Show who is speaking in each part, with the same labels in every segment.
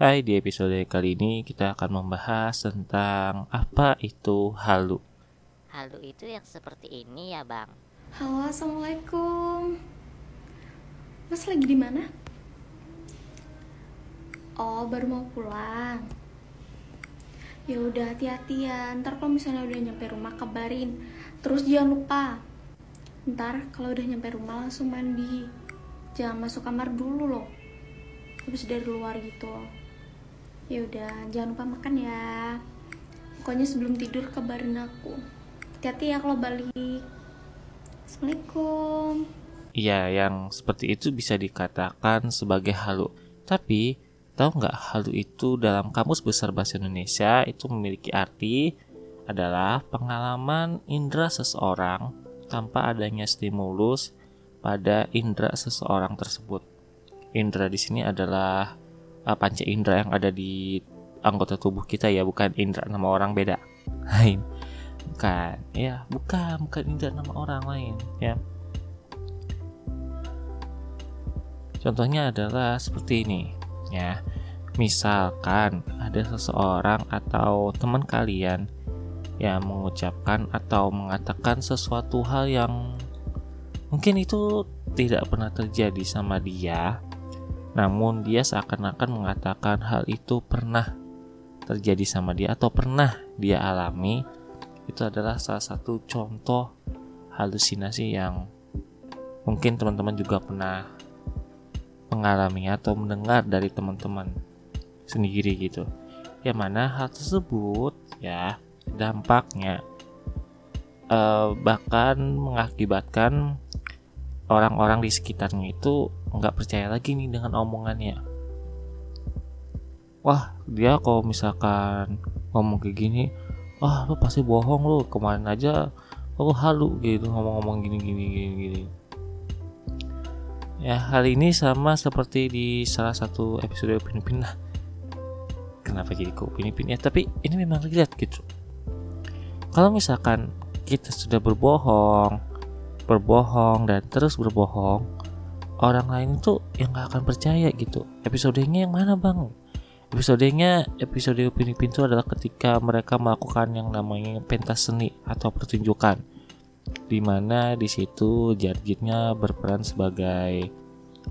Speaker 1: Hai, di episode kali ini kita akan membahas tentang apa itu halu.
Speaker 2: Halu itu yang seperti ini ya bang
Speaker 3: Halo, assalamualaikum. Mas lagi di mana? Oh, baru mau pulang. Ya udah hati-hati ya. Ntar kalau misalnya udah nyampe rumah kabarin. Terus jangan lupa. Ntar kalau udah nyampe rumah langsung mandi. Jangan masuk kamar dulu loh. Habis dari luar gitu. Ya udah, jangan lupa makan ya. Pokoknya sebelum tidur kabarin aku. Hati-hati ya kalau balik. Assalamualaikum.
Speaker 1: Iya, yang seperti itu bisa dikatakan sebagai halu. Tapi, tahu nggak halu itu dalam kamus besar bahasa Indonesia itu memiliki arti adalah pengalaman indera seseorang tanpa adanya stimulus pada indera seseorang tersebut. Indera di sini adalah uh, panca indera yang ada di anggota tubuh kita ya, bukan indera nama orang beda. Lain. Bukan, ya, bukan, bukan indera nama orang lain, ya. Contohnya adalah seperti ini, ya. Misalkan ada seseorang atau teman kalian yang mengucapkan atau mengatakan sesuatu hal yang mungkin itu tidak pernah terjadi sama dia, namun dia seakan-akan mengatakan hal itu pernah terjadi sama dia atau pernah dia alami. Itu adalah salah satu contoh halusinasi yang mungkin teman-teman juga pernah mengalami atau mendengar dari teman-teman sendiri gitu. Yang mana hal tersebut ya dampaknya eh, bahkan mengakibatkan orang-orang di sekitarnya itu nggak percaya lagi nih dengan omongannya. Wah dia kalau misalkan ngomong kayak gini, wah lu pasti bohong lu kemarin aja lu halu gitu ngomong-ngomong gini gini gini. Ya, hal ini sama seperti di salah satu episode Upin Ipin lah. Kenapa jadi ke Upin ya? Tapi ini memang relate gitu. Kalau misalkan kita sudah berbohong, berbohong dan terus berbohong, orang lain itu yang gak akan percaya gitu. Episodenya yang mana bang? Episodenya episode Upin Ipin itu adalah ketika mereka melakukan yang namanya pentas seni atau pertunjukan di mana di situ Jarjitnya berperan sebagai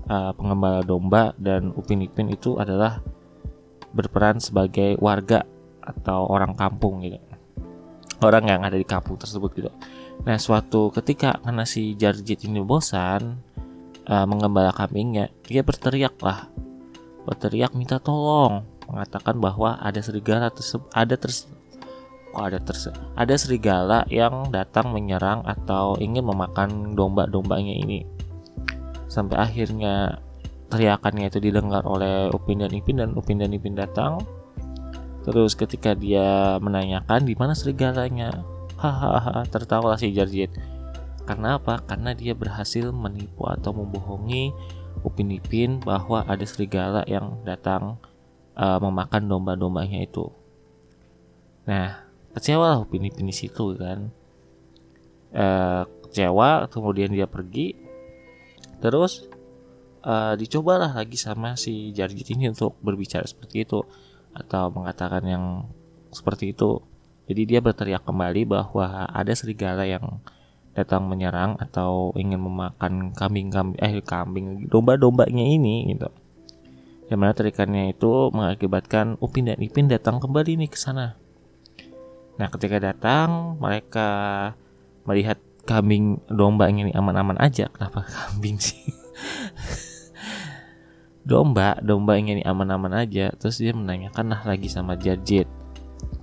Speaker 1: uh, pengembala domba dan Upin Ipin itu adalah berperan sebagai warga atau orang kampung gitu orang yang ada di kampung tersebut gitu nah suatu ketika karena si Jarjit ini bosan uh, mengembala kambingnya dia berteriak lah. Berteriak minta tolong mengatakan bahwa ada serigala tersebut ada ters kok ada terse ada serigala yang datang menyerang atau ingin memakan domba-dombanya ini. Sampai akhirnya teriakannya itu didengar oleh Upin dan Ipin dan Upin dan Ipin datang. Terus ketika dia menanyakan di mana serigalanya hahaha tertawa si Jarjit. Karena apa? Karena dia berhasil menipu atau membohongi Upin Ipin bahwa ada serigala yang datang uh, memakan domba-dombanya itu. Nah kecewa lah Upin Ipin di situ kan? E, kecewa kemudian dia pergi. Terus e, dicobalah lagi sama si Jarjit ini untuk berbicara seperti itu atau mengatakan yang seperti itu jadi dia berteriak kembali bahwa ada serigala yang datang menyerang atau ingin memakan kambing-kambing eh kambing domba-dombanya ini gitu yang mana terikannya itu mengakibatkan Upin dan Ipin datang kembali nih ke sana Nah, ketika datang, mereka melihat kambing domba ini aman-aman aja. Kenapa kambing sih? domba, domba ini aman-aman aja. Terus dia menanyakan lah lagi sama Jarjit.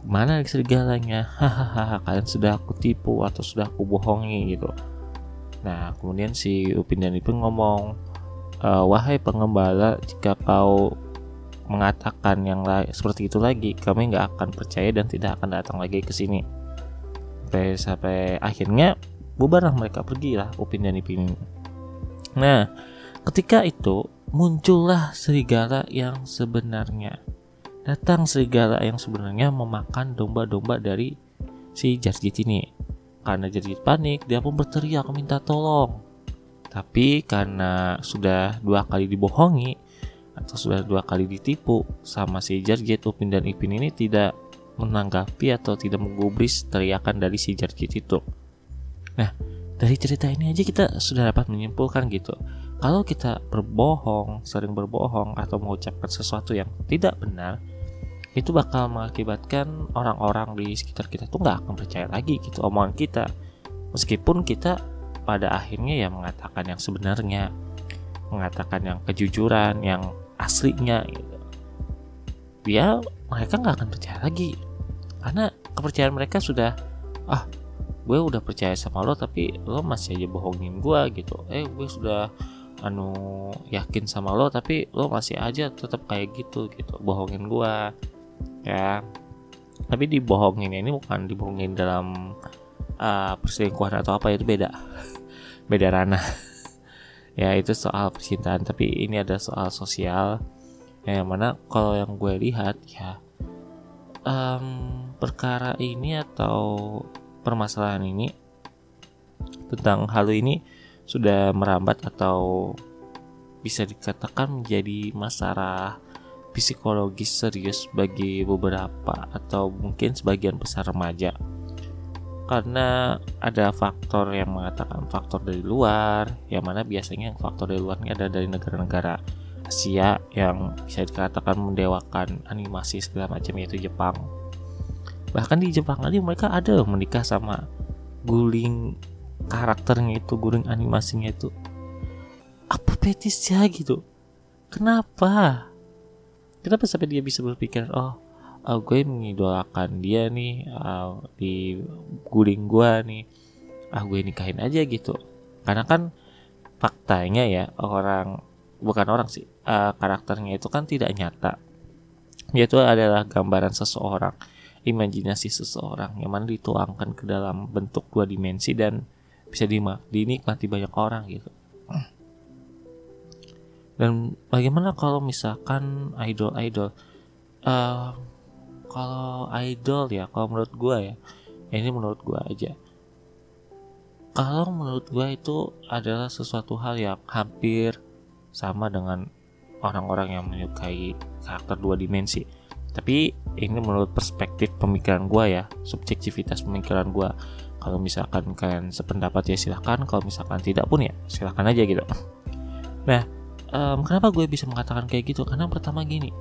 Speaker 1: Mana serigalanya? Hahaha, kalian sudah aku tipu atau sudah aku bohongi gitu. Nah, kemudian si Upin dan Ipin ngomong, e, wahai pengembala, jika kau mengatakan yang seperti itu lagi, kami nggak akan percaya dan tidak akan datang lagi ke sini. Sampai sampai akhirnya bubarlah mereka pergi lah Upin dan Ipin. Nah, ketika itu muncullah serigala yang sebenarnya. Datang serigala yang sebenarnya memakan domba-domba dari si Jarjit ini. Karena Jarjit panik, dia pun berteriak minta tolong. Tapi karena sudah dua kali dibohongi, atau sudah dua kali ditipu sama si Jarjet Upin dan Ipin ini tidak menanggapi atau tidak menggubris teriakan dari si Jarjet itu. Nah, dari cerita ini aja kita sudah dapat menyimpulkan gitu. Kalau kita berbohong, sering berbohong atau mengucapkan sesuatu yang tidak benar, itu bakal mengakibatkan orang-orang di sekitar kita tuh nggak akan percaya lagi gitu omongan kita. Meskipun kita pada akhirnya ya mengatakan yang sebenarnya, mengatakan yang kejujuran, yang aslinya gitu. Dia mereka nggak akan percaya lagi karena kepercayaan mereka sudah ah gue udah percaya sama lo tapi lo masih aja bohongin gue gitu eh gue sudah anu yakin sama lo tapi lo masih aja tetap kayak gitu gitu bohongin gue ya. Tapi dibohongin ini bukan dibohongin dalam uh, perselingkuhan atau apa itu beda. Beda ranah. Ya itu soal percintaan tapi ini ada soal sosial. Ya, yang mana kalau yang gue lihat ya um, perkara ini atau permasalahan ini tentang hal ini sudah merambat atau bisa dikatakan menjadi masalah psikologis serius bagi beberapa atau mungkin sebagian besar remaja. Karena ada faktor yang mengatakan faktor dari luar yang mana biasanya faktor dari luar ini ada dari negara-negara Asia yang bisa dikatakan mendewakan animasi segala macam yaitu Jepang. Bahkan di Jepang aja mereka ada menikah sama guling karakternya itu guling animasinya itu. Apa ya gitu? Kenapa kenapa sampai dia bisa berpikir oh, oh gue mengidolakan dia nih uh, di guling gue nih ah gue nikahin aja gitu karena kan faktanya ya orang bukan orang sih uh, karakternya itu kan tidak nyata yaitu adalah gambaran seseorang imajinasi seseorang yang mana dituangkan ke dalam bentuk dua dimensi dan bisa dinikmati banyak orang gitu. Dan bagaimana kalau misalkan idol-idol uh, kalau idol ya kalau menurut gue ya ini menurut gue aja. Kalau menurut gue itu adalah sesuatu hal yang hampir sama dengan orang-orang yang menyukai karakter dua dimensi. Tapi ini menurut perspektif pemikiran gue ya subjektivitas pemikiran gue kalau misalkan kalian sependapat ya silahkan kalau misalkan tidak pun ya silahkan aja gitu. Nah um, kenapa gue bisa mengatakan kayak gitu? Karena pertama gini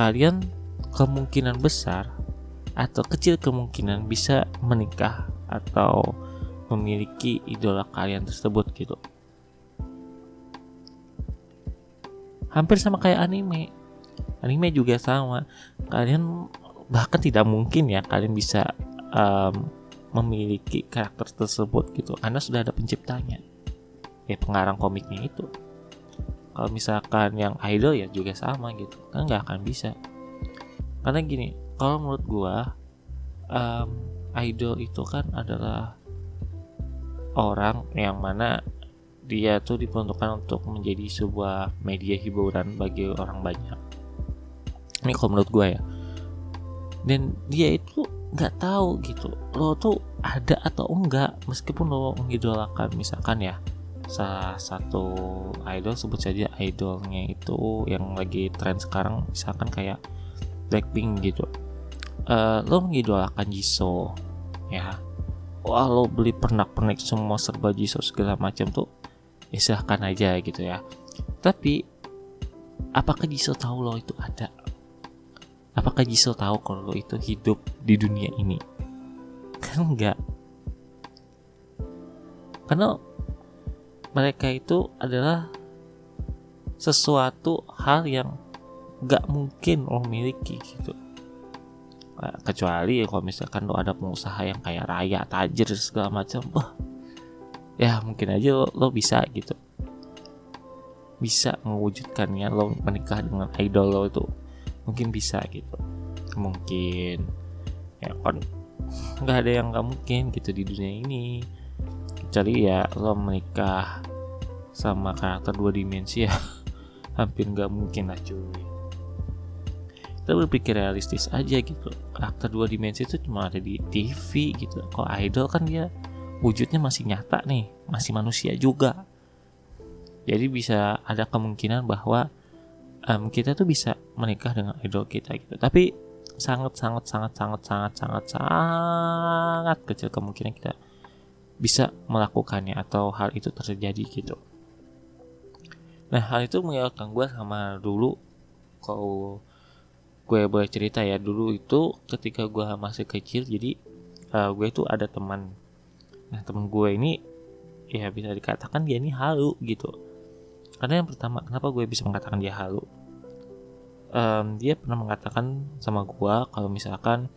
Speaker 1: kalian kemungkinan besar atau kecil kemungkinan bisa menikah atau memiliki idola kalian tersebut gitu. Hampir sama kayak anime. Anime juga sama. Kalian bahkan tidak mungkin ya kalian bisa um, memiliki karakter tersebut gitu. Karena sudah ada penciptanya. Ya pengarang komiknya itu kalau misalkan yang idol ya juga sama gitu. Kan nggak akan bisa. Karena gini kalau menurut gua um, idol itu kan adalah orang yang mana dia tuh diperuntukkan untuk menjadi sebuah media hiburan bagi orang banyak. Ini kalau menurut gue ya. Dan dia itu nggak tahu gitu lo tuh ada atau enggak meskipun lo mengidolakan misalkan ya salah satu idol sebut saja idolnya itu yang lagi tren sekarang misalkan kayak Blackpink gitu. Uh, lo mengidolakan Jisoo ya? Wah lo beli pernak-pernik semua serba Jisoo segala macam tuh ya silahkan aja gitu ya. Tapi apakah Jisoo tahu lo itu ada? Apakah Jisoo tahu kalau lo itu hidup di dunia ini? Kan enggak. Karena mereka itu adalah sesuatu hal yang gak mungkin lo miliki gitu. Kecuali kalau misalkan lo ada pengusaha yang kayak raya tajir segala macam wah ya mungkin aja lo, lo bisa gitu. Bisa mewujudkannya lo menikah dengan idol lo itu mungkin bisa gitu. Mungkin ya kan nggak ada yang nggak mungkin gitu di dunia ini kecuali ya lo menikah sama karakter dua dimensi ya. Hampir nggak mungkin lah cuy. Kita berpikir realistis aja gitu. Karakter dua dimensi itu cuma ada di TV gitu. Kalau idol kan dia wujudnya masih nyata nih. Masih manusia juga. Jadi bisa ada kemungkinan bahwa um, kita tuh bisa menikah dengan idol kita gitu. Tapi sangat sangat sangat sangat sangat sangat sangat kecil kemungkinan kita bisa melakukannya atau hal itu terjadi gitu. Nah hal itu mengingatkan gue sama dulu kalau gue boleh cerita ya dulu itu ketika gue masih kecil jadi uh, gue itu ada teman. Nah teman gue ini ya bisa dikatakan dia ini halu gitu. Karena yang pertama kenapa gue bisa mengatakan dia halu? Um, dia pernah mengatakan sama gue kalau misalkan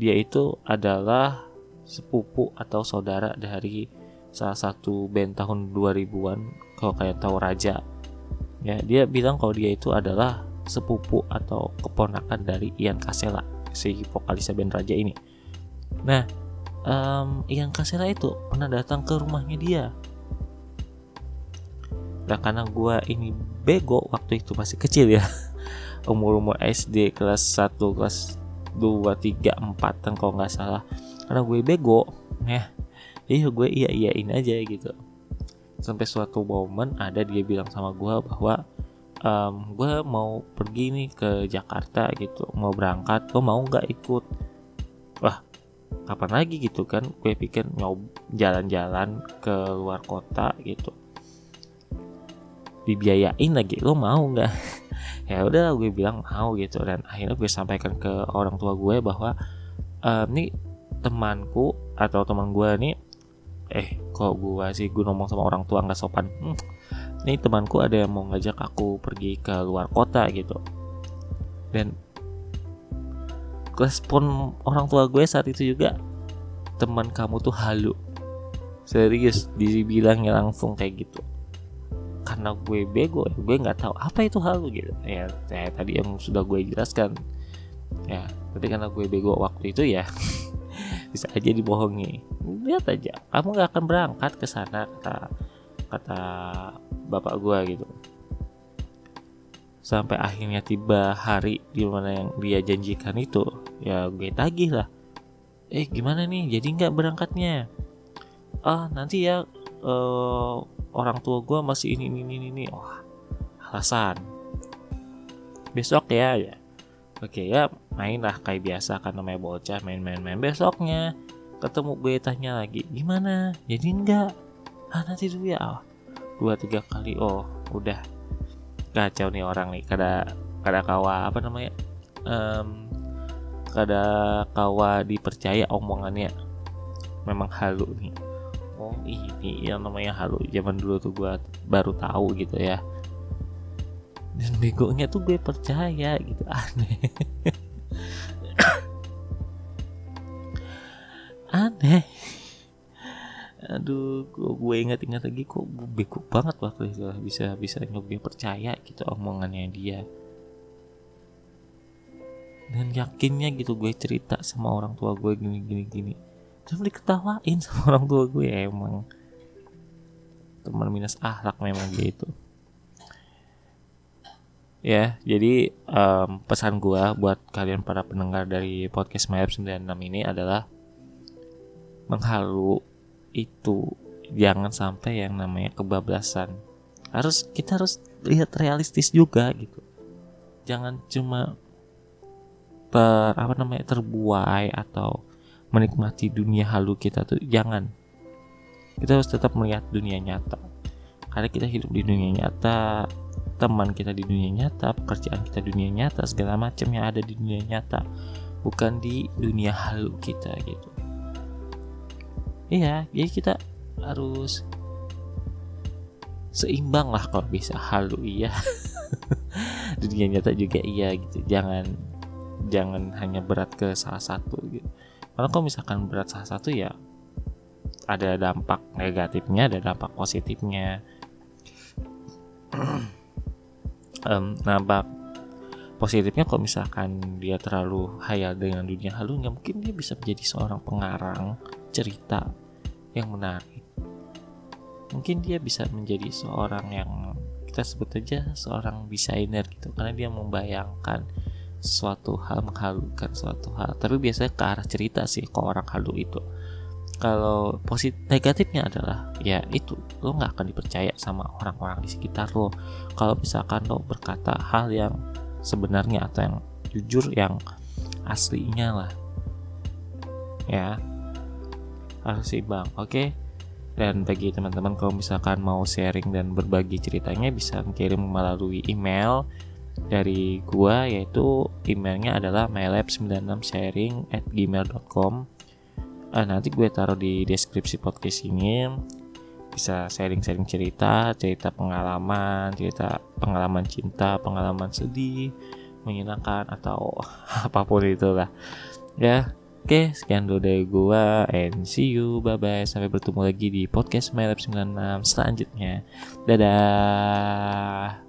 Speaker 1: dia itu adalah sepupu atau saudara dari salah satu band tahun 2000-an kalau kayak tahu Raja. Ya dia bilang kalau dia itu adalah sepupu atau keponakan dari Ian Kasela si vokalis band Raja ini. Nah um, Ian Kasela itu pernah datang ke rumahnya dia. Nah karena gue ini bego waktu itu masih kecil ya. Umur-umur SD kelas 1 kelas 2 3 4 kan kalau nggak salah karena gue bego ya. Iya gue iya iyain aja gitu. Sampai suatu momen ada dia bilang sama gue bahwa um, gue mau pergi nih ke Jakarta gitu mau berangkat lo mau nggak ikut? Wah kapan lagi gitu kan gue pikir mau jalan-jalan ke luar kota gitu. Dibiayain lagi lo mau nggak? Ya udah gue bilang mau gitu. Dan akhirnya gue sampaikan ke orang tua gue bahwa ehm, nih temanku atau teman gue nih eh kok gue sih gue ngomong sama orang tua nggak sopan? Hmm, nih temanku ada yang mau ngajak aku pergi ke luar kota gitu. Dan respon orang tua gue saat itu juga teman kamu tuh halu. Serius dibilangnya langsung kayak gitu. Karena gue bego ya gue nggak tahu apa itu halu gitu. Ya saya tadi yang sudah gue jelaskan. Ya tapi karena gue bego waktu itu ya bisa aja dibohongi. Lihat aja kamu nggak akan berangkat ke sana kata kata bapak gue gitu. Sampai akhirnya tiba hari di mana yang dia janjikan itu ya gue tagih lah. Eh gimana nih? Jadi nggak berangkatnya? Ah nanti ya uh, orang tua gue masih ini ini ini ini. Wah alasan. Besok ya ya oke ya main lah kayak biasa kan namanya bocah main-main-main besoknya. Ketemu gue tanya lagi. Gimana? Jadi enggak. Ah nanti dulu ya. Oh, dua tiga kali. Oh udah. Kacau nih orang nih. Kada kada kawa apa namanya? Um, kada kawa dipercaya omongannya. Memang halu nih. Oh ini yang namanya halu. Zaman dulu tuh gue baru tahu gitu ya dan begonya tuh gue percaya gitu aneh. Aneh. Aduh gue ingat-ingat lagi kok gue bego banget waktu itu bisa bisa gue percaya gitu omongannya dia. Dan yakinnya gitu gue cerita sama orang tua gue gini gini gini. Dan diketawain sama orang tua gue ya, emang. Teman minus akhlak memang gitu ya jadi um, pesan gue buat kalian para pendengar dari podcast Mayap 96 ini adalah menghalu itu. Jangan sampai yang namanya kebablasan. Harus kita harus lihat realistis juga gitu. Jangan cuma ter apa namanya terbuai atau menikmati dunia halu kita tuh. Jangan. Kita harus tetap melihat dunia nyata. Karena kita hidup di dunia nyata teman kita di dunia nyata pekerjaan kita di dunia nyata segala macam yang ada di dunia nyata bukan di dunia halu kita gitu. Iya jadi kita harus seimbang lah kalau bisa. Halu iya. Dunia nyata juga iya gitu. Jangan jangan hanya berat ke salah satu gitu. Karena kalau misalkan berat salah satu ya ada dampak negatifnya ada dampak positifnya um, dampak positifnya kalau misalkan dia terlalu hayal dengan dunia halu nggak mungkin dia bisa menjadi seorang pengarang cerita yang menarik. Mungkin dia bisa menjadi seorang yang kita sebut aja seorang desainer gitu karena dia membayangkan suatu hal menghalukan suatu hal. Tapi biasanya ke arah cerita sih ke orang halu itu kalau positif negatifnya adalah ya itu lo nggak akan dipercaya sama orang-orang di sekitar lo. Kalau misalkan lo berkata hal yang sebenarnya atau yang jujur yang aslinya lah. Ya. Harus seimbang oke? Dan bagi teman-teman kalau misalkan mau sharing dan berbagi ceritanya bisa kirim melalui email dari gua yaitu emailnya adalah mylab96sharing at gmail.com uh, nanti gue taruh di deskripsi podcast ini bisa sharing-sharing cerita cerita pengalaman cerita pengalaman cinta pengalaman sedih menyenangkan atau apa pun itulah ya Oke, sekian dulu dari gua and see you. Bye bye. Sampai bertemu lagi di podcast MyLab 96 selanjutnya. Dadah.